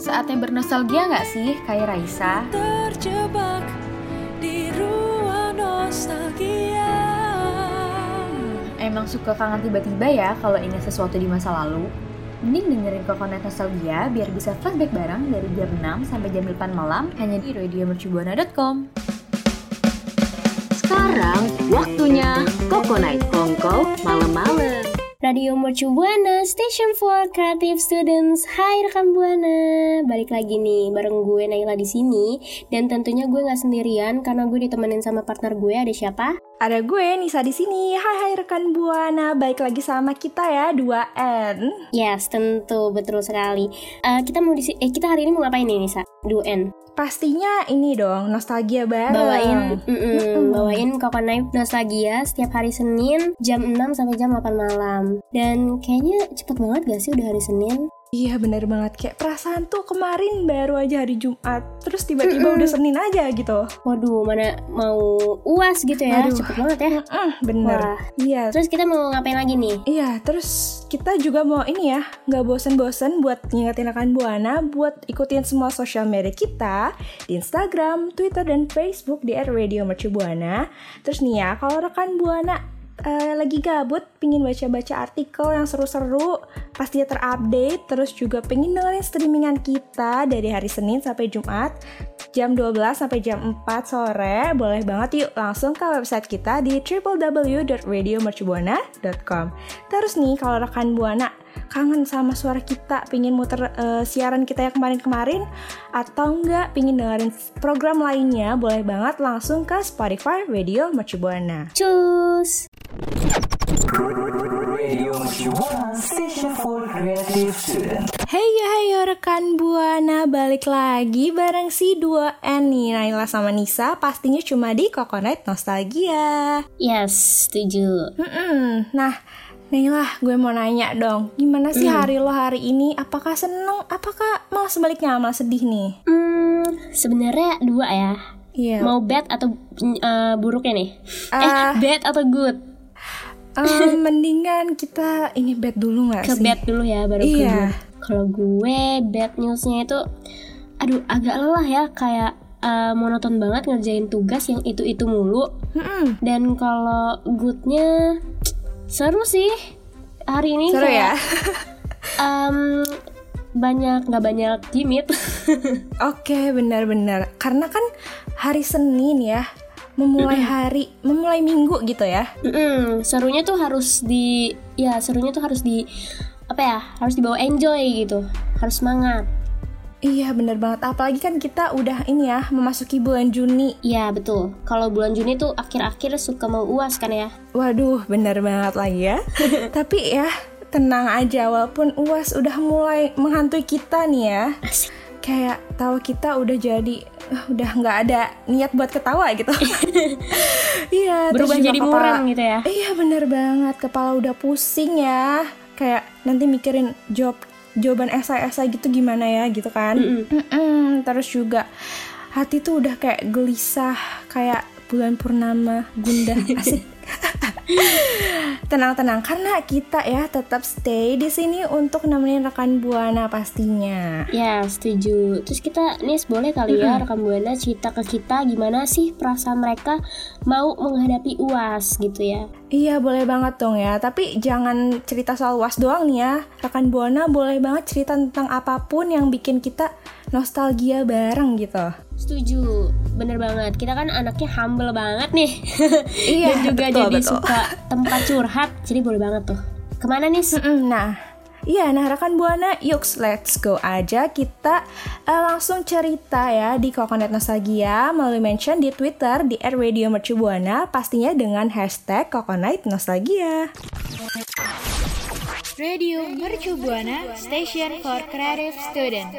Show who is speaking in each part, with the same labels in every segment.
Speaker 1: Saatnya bernostalgia nggak sih, kayak Raisa?
Speaker 2: Terjebak di ruang nostalgia.
Speaker 1: Emang suka kangen tiba-tiba ya kalau ingat sesuatu di masa lalu? Mending dengerin Kokonet Nostalgia biar bisa flashback bareng dari jam 6 sampai jam 8 malam hanya di radiomercubuana.com.
Speaker 3: Sekarang waktunya Night Kongko malam-malam.
Speaker 4: Radio Mercu Buana, Station for Creative Students. Hai rekan Buana, balik lagi nih bareng gue Naila di sini. Dan tentunya gue nggak sendirian karena gue ditemenin sama partner gue. Ada siapa?
Speaker 5: Ada gue Nisa di sini. Hai hai rekan Buana, baik lagi sama kita ya 2N.
Speaker 4: Yes, tentu betul sekali. Eh, kita mau di si- eh kita hari ini mau ngapain nih Nisa? 2N.
Speaker 5: Pastinya ini dong nostalgia bareng.
Speaker 4: Bawain, mm-mm,
Speaker 5: Mm-mm.
Speaker 4: bawain Coconut Nostalgia setiap hari Senin jam 6 sampai jam 8 malam. Dan kayaknya cepet banget gak sih udah hari Senin?
Speaker 5: Iya bener banget kayak perasaan tuh kemarin baru aja hari Jumat, terus tiba-tiba udah Senin aja gitu.
Speaker 4: Waduh, mana mau uas gitu ya?
Speaker 5: Aduh.
Speaker 4: Cepet banget ya.
Speaker 5: Mm, bener.
Speaker 4: Wah.
Speaker 5: Iya.
Speaker 4: Terus kita mau ngapain lagi nih?
Speaker 5: Iya, terus kita juga mau ini ya, nggak bosen-bosen buat ngingetin rekan Buana buat ikutin semua sosial media kita di Instagram, Twitter, dan Facebook di Radio Mercu Buana. Terus nih ya, kalau rekan Buana eh, lagi gabut, pingin baca-baca artikel yang seru-seru, pastinya terupdate, terus juga pengen dengerin streamingan kita dari hari Senin sampai Jumat, jam 12 sampai jam 4 sore, boleh banget yuk langsung ke website kita di www.radiomercubuana.com. Terus nih kalau rekan Buana kangen sama suara kita, pingin muter eh, siaran kita yang kemarin-kemarin, atau enggak pingin dengerin program lainnya, boleh banget langsung ke Spotify Radio Mercubuana.
Speaker 4: Cus!
Speaker 5: Hey hayo rekan Buana, balik lagi bareng si 2N nih, Naila sama Nisa, pastinya cuma di Coconut Nostalgia.
Speaker 4: Yes, setuju.
Speaker 5: Mm-mm. Nah, Naila, gue mau nanya dong, gimana sih hari lo hari ini? Apakah seneng? Apakah malah sebaliknya malah sedih nih?
Speaker 4: Hmm, sebenarnya dua ya.
Speaker 5: Iya.
Speaker 4: Mau bad atau eh, buruknya nih?
Speaker 5: Ah.
Speaker 4: eh, bad atau good?
Speaker 5: Eh, mendingan kita ini bed dulu nggak
Speaker 4: Ke
Speaker 5: sih?
Speaker 4: bad dulu ya, baru ke
Speaker 5: Iya.
Speaker 4: good. Kalau gue bad newsnya itu, aduh agak lelah ya, kayak eh, monoton banget ngerjain tugas yang itu-itu mulu.
Speaker 5: Mm-mm.
Speaker 4: Dan kalau goodnya seru sih hari ini
Speaker 5: Seru
Speaker 4: kayak,
Speaker 5: ya?
Speaker 4: em, banyak nggak banyak gimit
Speaker 5: Oke, benar-benar. Karena kan hari Senin ya, memulai hari, memulai minggu gitu ya.
Speaker 4: Mm-mm, serunya tuh harus di ya serunya tuh harus di apa ya harus dibawa enjoy gitu harus semangat
Speaker 5: Iya, bener banget. Apalagi kan kita udah ini ya, memasuki bulan Juni.
Speaker 4: Iya betul kalau bulan Juni tuh akhir-akhir suka mau uas kan ya
Speaker 5: Waduh, bener banget lagi ya. Tapi ya, tenang aja walaupun UAS udah mulai menghantui kita nih ya.
Speaker 4: Asik.
Speaker 5: Kayak tahu kita udah jadi eh, udah nggak ada niat buat ketawa gitu. Iya, terus
Speaker 4: berubah
Speaker 5: juga
Speaker 4: jadi
Speaker 5: kepala-
Speaker 4: gitu ya
Speaker 5: Iya, bener banget. Kepala udah pusing ya. Kayak nanti mikirin jawab jawaban esai-esai gitu gimana ya gitu kan.
Speaker 4: Mm-mm.
Speaker 5: Mm-mm, Terus juga hati tuh udah kayak gelisah kayak bulan purnama gundah asik. Tenang-tenang karena kita ya tetap stay di sini untuk nemenin rekan buana pastinya.
Speaker 4: ya setuju terus kita Nis boleh kali ya rekam buana cerita ke kita gimana sih perasaan mereka mau menghadapi uas gitu ya
Speaker 5: Iya boleh banget dong ya, tapi jangan cerita soal was doang nih ya. Rekan buana boleh banget cerita tentang apa pun yang bikin kita nostalgia bareng gitu.
Speaker 4: Setuju, bener banget. Kita kan anaknya humble banget nih.
Speaker 5: Iya,
Speaker 4: Dan juga
Speaker 5: betul,
Speaker 4: jadi
Speaker 5: betul.
Speaker 4: suka tempat curhat. Jadi boleh banget tuh. Ke mana
Speaker 5: nih? Nah, iya, nah rekan buana, yuk let's go aja kita eh, langsung cerita ya di Coconut Nostalgia melalui mention di Twitter di @radiomercubuana pastinya dengan hashtag Coconut Nostalgia.
Speaker 6: Radio Mercu Buana Station for Creative Student.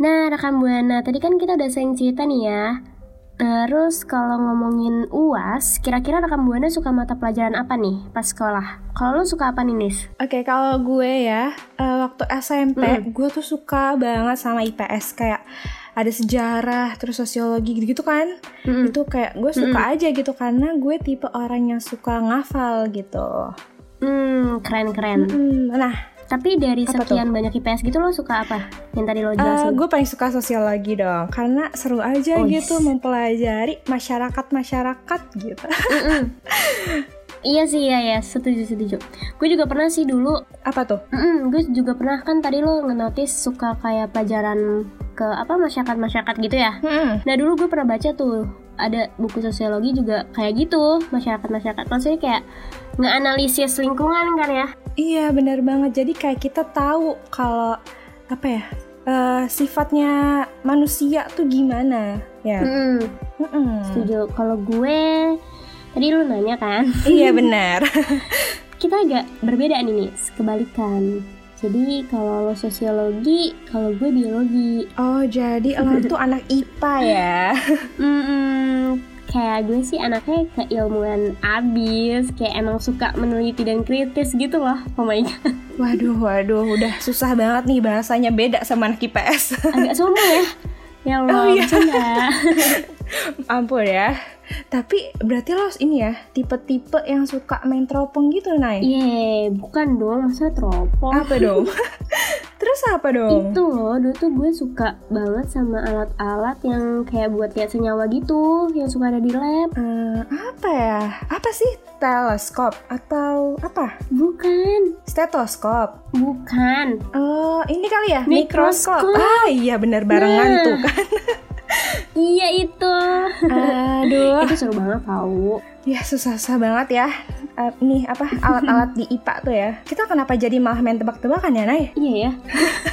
Speaker 4: Nah, rekan Buana, tadi kan kita udah sering cerita nih ya. Terus kalau ngomongin UAS, kira-kira rekan Buana suka mata pelajaran apa nih pas sekolah? Kalau lu suka apa nih, Nis?
Speaker 5: Oke, kalau gue ya, eh, waktu SMP, gue tuh suka banget sama IPS kayak ada sejarah, terus sosiologi gitu-gitu kan.
Speaker 4: Mm-mm.
Speaker 5: Itu kayak gue suka aja gitu karena gue tipe orang yang suka ngafal gitu.
Speaker 4: Hmm, keren-keren.
Speaker 5: Hmm, nah,
Speaker 4: Tapi dari
Speaker 5: Apa
Speaker 4: sekian banyak IPS gitu lo suka apa? Yang tadi lo jelasin.
Speaker 5: gue paling suka sosiologi dong, karena seru aja
Speaker 4: Oh,
Speaker 5: gitu
Speaker 4: yes.
Speaker 5: mempelajari masyarakat-masyarakat gitu.
Speaker 4: Iya sih, iya ya, setuju setuju. Gue juga pernah sih dulu
Speaker 5: Apa tuh?
Speaker 4: Mm-mm, gue juga pernah kan tadi lo ngenotis suka kayak pelajaran ke apa masyarakat-masyarakat gitu ya.
Speaker 5: Hmm.
Speaker 4: Nah dulu gue pernah baca tuh ada buku sosiologi juga kayak gitu masyarakat-masyarakat maksudnya kayak ngeanalisis lingkungan kan ya.
Speaker 5: Iya benar banget. Jadi kayak kita tahu kalau apa ya eh, sifatnya manusia tuh gimana ya.
Speaker 4: Mm-mm,
Speaker 5: Mm-mm.
Speaker 4: setuju. Kalau gue tadi lu nanya kan,
Speaker 5: Iya benar.
Speaker 4: kita agak berbeda nih nih, kebalikan. Jadi kalau lo sosiologi, kalau gue biologi.
Speaker 5: Oh jadi lo tuh anak IPA ya?
Speaker 4: Mm-mm, kayak gue sih anaknya keilmuan abis, kayak emang suka meneliti dan kritis gitu loh. Oh my god,
Speaker 5: Waduh waduh udah susah banget nih bahasanya beda sama anak IPS.
Speaker 4: agak sombong ya. Ya Allah,
Speaker 5: Oh, iya.
Speaker 4: bercanda.
Speaker 5: Ampun ya. Tapi berarti lo ini ya tipe-tipe yang suka main teropong gitu Nay?
Speaker 4: Iya, bukan dong, masa teropong.
Speaker 5: Apa dong? Terus apa dong?
Speaker 4: Itu loh, dulu tuh gue suka banget sama alat-alat yang kayak buat lihat senyawa gitu, yang suka ada di lab.
Speaker 5: Eh, apa ya? Apa sih teleskop atau apa?
Speaker 4: Bukan,
Speaker 5: Stetoskop.
Speaker 4: bukan.
Speaker 5: Oh, ini kali ya
Speaker 4: Mikroskop.
Speaker 5: Ah, iya bener barengan
Speaker 4: Nah.
Speaker 5: tuh kan.
Speaker 4: Iya itu.
Speaker 5: Aduh,
Speaker 4: itu seru banget tau.
Speaker 5: ya susah-susah banget ya. Eh, nih apa alat-alat di IPA tuh ya. Kita kenapa jadi malah main tebak-tebakan ya, Nay?
Speaker 4: Iya ya.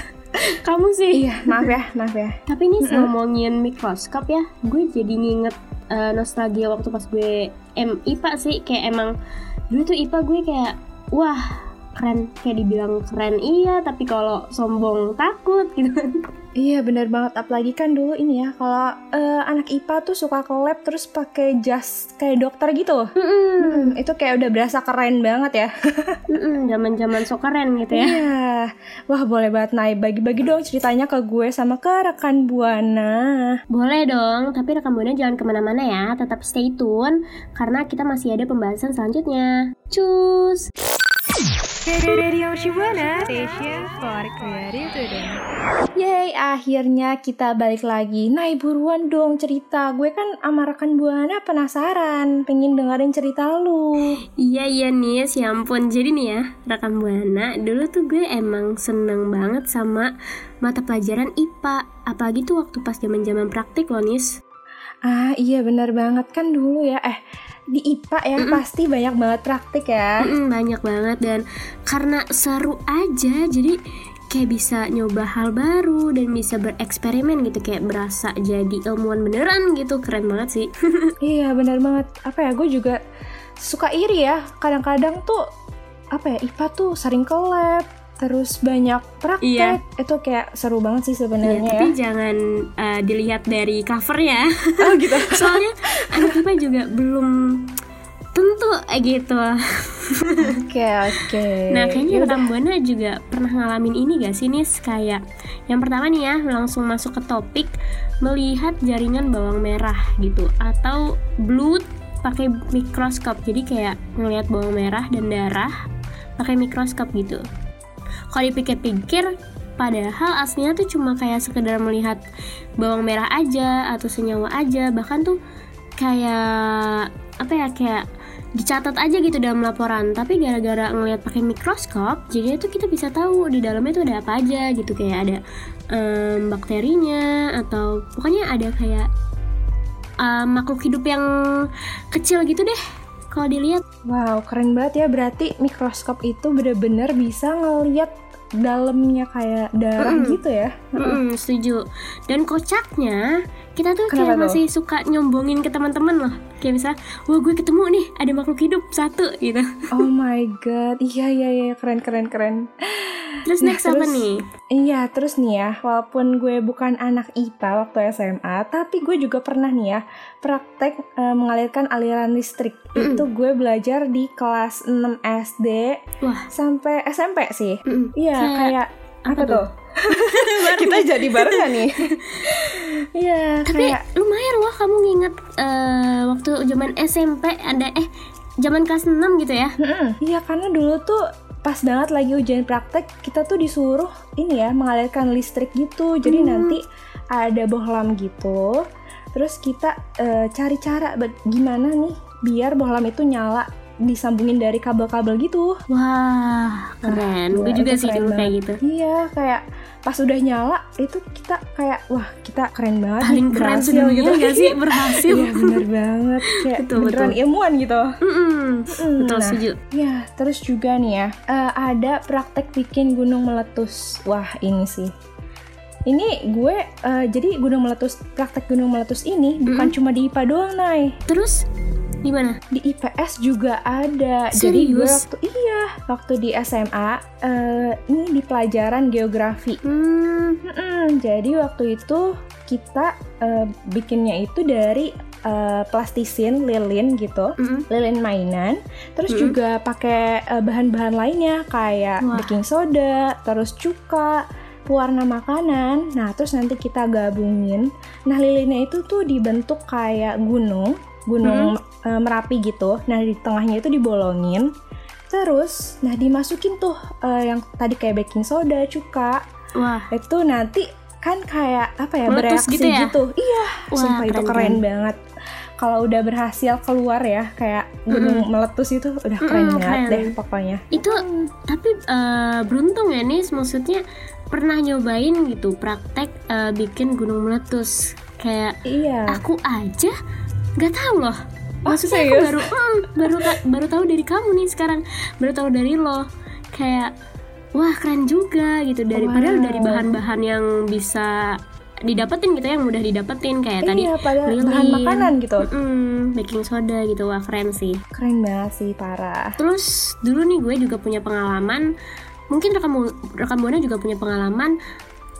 Speaker 4: Kamu sih.
Speaker 5: Iya, maaf ya, maaf ya.
Speaker 4: Tapi nih ngomongin mikroskop ya, gue jadi nginget eh, nostalgia waktu pas gue M IPA sih kayak emang dulu tuh IPA gue kayak wah keren kayak dibilang keren iya tapi kalau sombong takut gitu.
Speaker 5: Iya bener banget, apalagi kan dulu ini ya kalau eh, anak IPA tuh suka ke lab terus pakai jas kayak dokter gitu. Hmm, itu kayak udah berasa keren banget ya.
Speaker 4: zaman zaman so keren gitu ya.
Speaker 5: Iya, wah boleh banget naik. Bagi-bagi dong ceritanya ke gue sama ke rekan buana.
Speaker 4: boleh dong tapi rekam buana jangan ke mana-mana ya. Tetap stay tune karena kita masih ada pembahasan selanjutnya. Cus
Speaker 6: Radio Shibuana Station for Creative.
Speaker 5: Yeay, akhirnya kita balik lagi. Nah, buruan dong cerita. Gue kan sama rekan buana penasaran, pengen dengerin cerita lu.
Speaker 4: Iya iya Nis, ya ampun Jadi nih ya, rekan Buana Dulu tuh gue emang seneng banget sama mata pelajaran IPA Apalagi tuh waktu pas zaman zaman praktik loh Nis
Speaker 5: Ah, iya bener banget kan dulu ya. Eh, di IPA ya pasti banyak banget praktik ya.
Speaker 4: Mm-mm, Banyak banget dan karena seru aja Jadi kayak bisa nyoba hal baru dan bisa bereksperimen gitu Kayak berasa jadi ilmuwan beneran gitu Keren banget sih
Speaker 5: Iya bener banget. Apa ya, gue juga suka iri ya. Kadang-kadang tuh, apa ya, IPA tuh sering ke lab, terus banyak praktek.
Speaker 4: Iya.
Speaker 5: Itu kayak seru banget sih
Speaker 4: Iya,
Speaker 5: sebenarnya
Speaker 4: tapi
Speaker 5: ya.
Speaker 4: jangan uh, dilihat dari covernya
Speaker 5: Oh gitu.
Speaker 4: Soalnya anak IPA juga belum tentu eh, gitu
Speaker 5: Oke, oke.
Speaker 4: Nah kayaknya
Speaker 5: Yaudah.
Speaker 4: rekan Buana juga pernah ngalamin ini gak sih Nis? Kayak yang pertama nih ya langsung masuk ke topik Melihat jaringan bawang merah gitu Atau blood pakai mikroskop Jadi kayak ngelihat bawang merah dan darah pakai mikroskop gitu Kalau dipikir-pikir Padahal aslinya tuh cuma kayak sekedar melihat bawang merah aja atau senyawa aja. Bahkan tuh kayak apa ya kayak dicatat aja gitu dalam laporan. Tapi gara-gara ngelihat pakai mikroskop jadi tuh kita bisa tahu di dalamnya tuh ada apa aja gitu. Kayak ada em, bakterinya atau pokoknya ada kayak em, makhluk hidup yang kecil gitu deh kalau dilihat
Speaker 5: Wow, keren banget ya. Berarti mikroskop itu bener-bener bisa ngeliat dalamnya kayak darah
Speaker 4: Mm-mm.
Speaker 5: gitu ya.
Speaker 4: Mm-mm, setuju dan kocaknya kita tuh
Speaker 5: Kenapa
Speaker 4: kayak
Speaker 5: tuh?
Speaker 4: masih suka nyombongin ke teman-teman loh kayak misalnya wah gue ketemu nih ada makhluk hidup satu gitu
Speaker 5: Oh my god, iya iya iya, keren keren keren.
Speaker 4: Terus
Speaker 5: Nah,
Speaker 4: next apa nih
Speaker 5: Iya, terus nih ya, walaupun gue bukan anak IPA waktu SMA, tapi gue juga pernah nih ya praktek eh, mengalirkan aliran listrik.
Speaker 4: Mm-mm.
Speaker 5: Itu gue belajar di kelas 6 SD
Speaker 4: wah
Speaker 5: sampai SMP sih. Iya,
Speaker 4: Kayak
Speaker 5: kayak apa,
Speaker 4: apa
Speaker 5: tuh? Kita jadi barengan nih. Iya,
Speaker 4: tapi
Speaker 5: kayak
Speaker 4: lumayan loh kamu nginget eh, waktu zaman SMP ada eh zaman kelas 6 gitu ya.
Speaker 5: Iya karena dulu tuh pas banget lagi ujian praktek kita tuh disuruh ini ya mengalirkan listrik gitu jadi
Speaker 4: Hmm.
Speaker 5: nanti ada bohlam gitu terus kita eh, cari cara gimana nih biar bohlam itu nyala disambungin dari kabel-kabel gitu
Speaker 4: Wah, keren.
Speaker 5: Wah,
Speaker 4: Gue juga sih dulu kayak gitu.
Speaker 5: iya kayak pas udah nyala itu kita kayak wah kita keren banget nih,
Speaker 4: Paling keren
Speaker 5: berhasil
Speaker 4: sedunia
Speaker 5: gitu
Speaker 4: gak sih berhasil?
Speaker 5: iya bener banget kayak
Speaker 4: Betul,
Speaker 5: beneran
Speaker 4: betul.
Speaker 5: ilmuwan gitu
Speaker 4: Mm-mm, Betul
Speaker 5: nah.
Speaker 4: setuju.
Speaker 5: Ya, terus juga nih ya, eh, ada praktek bikin gunung meletus. Wah, ini sih. Ini gue, eh, jadi gunung meletus, praktek gunung meletus ini bukan cuma di IPA doang, Nay.
Speaker 4: Terus di mana?
Speaker 5: Di IPS juga ada. Jadi gue
Speaker 4: Serius?
Speaker 5: waktu, iya, waktu di SMA, eh, ini di pelajaran geografi.
Speaker 4: Hmm,
Speaker 5: Mm-mm, jadi waktu itu kita eh, bikinnya itu dari eh, plastisin, lilin gitu
Speaker 4: mm-mm.
Speaker 5: lilin mainan, terus
Speaker 4: Mm-mm.
Speaker 5: juga pakai eh, bahan-bahan lainnya kayak
Speaker 4: Wah.
Speaker 5: baking soda, terus cuka, pewarna makanan. Nah, terus nanti kita gabungin. Nah, lilinnya itu tuh dibentuk kayak gunung, gunung eh, merapi gitu. Nah, di tengahnya itu dibolongin. Terus, nah dimasukin tuh eh, yang tadi kayak baking soda, cuka.
Speaker 4: Wah,
Speaker 5: Itu nanti kan kayak apa ya
Speaker 4: Meletus
Speaker 5: bereaksi
Speaker 4: gitu ya?
Speaker 5: gitu. Iya,
Speaker 4: Wah,
Speaker 5: sumpah itu
Speaker 4: keren,
Speaker 5: keren
Speaker 4: keren.
Speaker 5: banget. Kalau udah berhasil keluar ya kayak gunung meletus itu udah keren
Speaker 4: Mm-mm,
Speaker 5: banget
Speaker 4: keren.
Speaker 5: deh pokoknya.
Speaker 4: itu tapi eh, beruntung ya nih, maksudnya pernah nyobain gitu praktek eh, bikin gunung meletus. Kayak
Speaker 5: Iya.
Speaker 4: aku aja nggak tahu loh.
Speaker 5: Oh,
Speaker 4: Maksudnya aku
Speaker 5: serius?
Speaker 4: baru mm, baru baru tahu dari kamu nih sekarang, baru tahu dari lo. Kayak wah keren juga gitu dari padahal
Speaker 5: Wow.
Speaker 4: dari bahan-bahan yang bisa didapetin gitu yang mudah didapetin kayak tadi
Speaker 5: iya,
Speaker 4: lilin.
Speaker 5: bahan makanan gitu.
Speaker 4: Mm-mm, baking soda gitu wah keren sih
Speaker 5: Keren banget sih, parah.
Speaker 4: terus dulu nih gue juga punya pengalaman mungkin rekam rekam buana juga punya pengalaman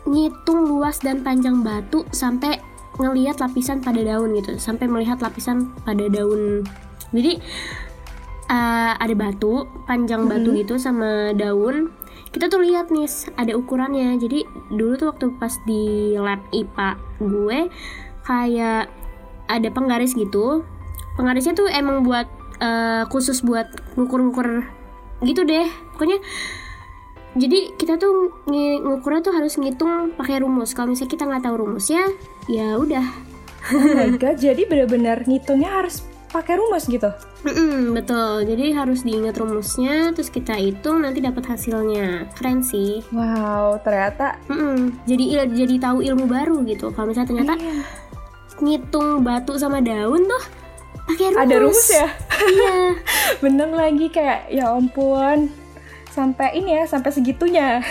Speaker 4: ngitung luas dan panjang batu sampai ngelihat lapisan pada daun gitu sampai melihat lapisan pada daun. Jadi eh, ada batu panjang batu gitu sama daun. Kita tuh lihat nih ada ukurannya. Jadi dulu tuh waktu pas di lab IPA gue kayak ada penggaris gitu. Penggarisnya tuh emang buat eh, khusus buat ngukur-ngukur gitu deh. Pokoknya jadi kita tuh ngi- ngukurnya tuh harus ngitung pakai rumus. Kalau misalnya kita nggak tahu rumusnya ya udah.
Speaker 5: Oh my god, jadi bener-bener ngitungnya harus pakai rumus gitu.
Speaker 4: Mm-mm, betul. Jadi harus diingat rumusnya terus kita hitung nanti dapat hasilnya. Keren sih.
Speaker 5: Wow, ternyata
Speaker 4: Mm-mm, jadi il- jadi tahu ilmu baru gitu. Kalau misalnya ternyata
Speaker 5: iya,
Speaker 4: ngitung batu sama daun tuh pakai rumus.
Speaker 5: ada rumus ya.
Speaker 4: iya.
Speaker 5: Bener lagi kayak ya ampun. Sampai ini ya, sampai segitunya.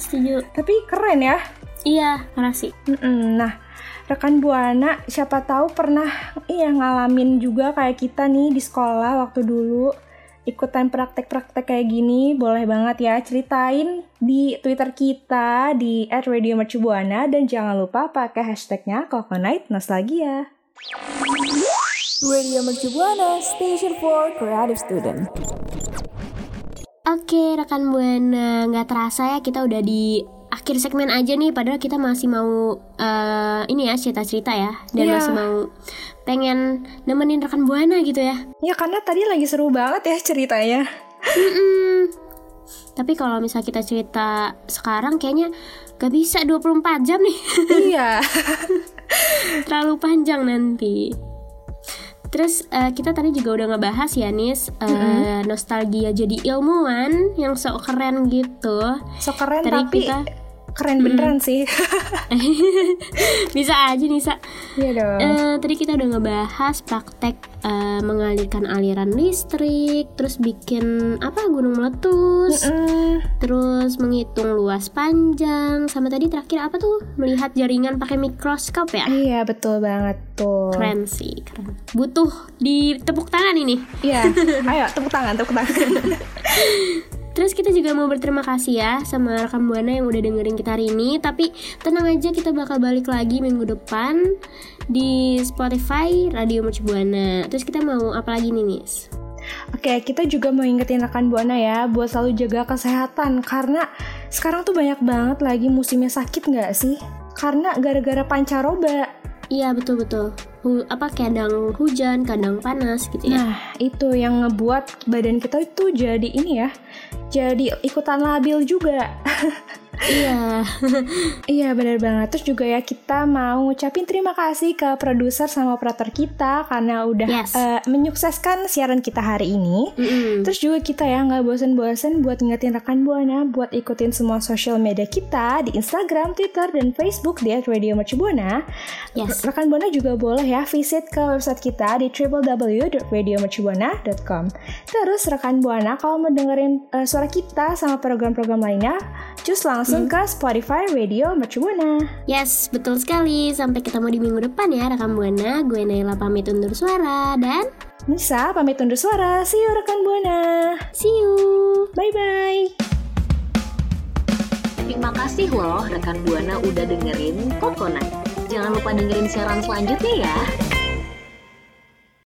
Speaker 4: Setuju
Speaker 5: Tapi keren ya.
Speaker 4: iya makasih
Speaker 5: Mm-mm. Nah, rekan Buana, siapa tahu pernah iya ngalamin juga kayak kita nih di sekolah waktu dulu ikutan praktek-praktek kayak gini, boleh banget ya ceritain di Twitter kita di @radiomercubuana dan jangan lupa pakai hashtagnya Coconut Nostalgia.
Speaker 7: Radio Mercubuana, Station for Creative Student.
Speaker 4: Oke rekan buana nggak terasa ya kita udah di akhir segmen aja nih padahal kita masih mau eh, ini ya cerita-cerita ya dan
Speaker 5: Iya.
Speaker 4: masih mau pengen nemenin rekan buana gitu ya.
Speaker 5: Ya karena tadi lagi seru banget ya ceritanya.
Speaker 4: Mm-mm. Tapi kalau misal kita cerita sekarang kayaknya gak bisa 24 jam nih
Speaker 5: iya.
Speaker 4: terlalu panjang nanti. Terus eh, kita tadi juga udah ngebahas ya Nis eh, nostalgia jadi ilmuwan yang sok keren gitu.
Speaker 5: So keren
Speaker 4: Tadi
Speaker 5: tapi
Speaker 4: kita-
Speaker 5: keren beneran sih.
Speaker 4: Bisa aja Nisa.
Speaker 5: Iya dong.
Speaker 4: Eh, tadi kita udah ngebahas praktek eh, mengalirkan aliran listrik, terus bikin apa gunung meletus,
Speaker 5: Mm,
Speaker 4: terus menghitung luas panjang, sama tadi terakhir apa tuh melihat jaringan pakai mikroskop ya.
Speaker 5: Iya betul banget tuh.
Speaker 4: Keren sih, keren. Butuh ditepuk tangan ini.
Speaker 5: Iya. Ayo tepuk tangan, tepuk tangan.
Speaker 4: Terus kita juga mau berterima kasih ya sama rekan Buana yang udah dengerin kita hari ini. Tapi tenang aja kita bakal balik lagi minggu depan di Spotify Radio Mercu Buana. Terus kita mau apa lagi nih, Nis?
Speaker 5: Oke, kita juga mau ingetin rekan Buana ya buat selalu jaga kesehatan karena sekarang tuh banyak banget lagi musimnya sakit nggak sih? Karena gara-gara pancaroba.
Speaker 4: Iya betul betul. Hu- apa kadang hujan, kadang panas gitu ya.
Speaker 5: Nah, itu yang ngebuat badan kita itu jadi ini ya. Jadi ikutan labil juga.
Speaker 4: Iya.
Speaker 5: Iya benar banget. Terus juga ya kita mau ngucapin terima kasih ke produser sama operator kita karena udah
Speaker 4: Yes.
Speaker 5: eh, menyukseskan siaran kita hari ini.
Speaker 4: Mm-mm.
Speaker 5: Terus juga kita ya nggak bosen-bosen buat ngingetin rekan Buana buat ikutin semua sosial media kita di Instagram, Twitter, dan Facebook di Radio Mercubuana.
Speaker 4: Yes.
Speaker 5: Rekan Buana juga boleh ya visit ke website kita di www.radiomercubuana.com. Terus rekan Buana kalau mau dengerin eh, suara kita sama program-program lainnya, cus langsung ke Spotify Radio Mercubuana.
Speaker 4: Yes, betul sekali. Sampai ketemu di minggu depan ya rekam Buana. Gue Naila pamit undur suara dan
Speaker 5: Nisa pamit undur suara. See you rekan Buana.
Speaker 4: see you.
Speaker 5: Bye-bye.
Speaker 3: Terima kasih loh rekan Buana udah dengerin Coconut. Jangan lupa dengerin siaran selanjutnya ya.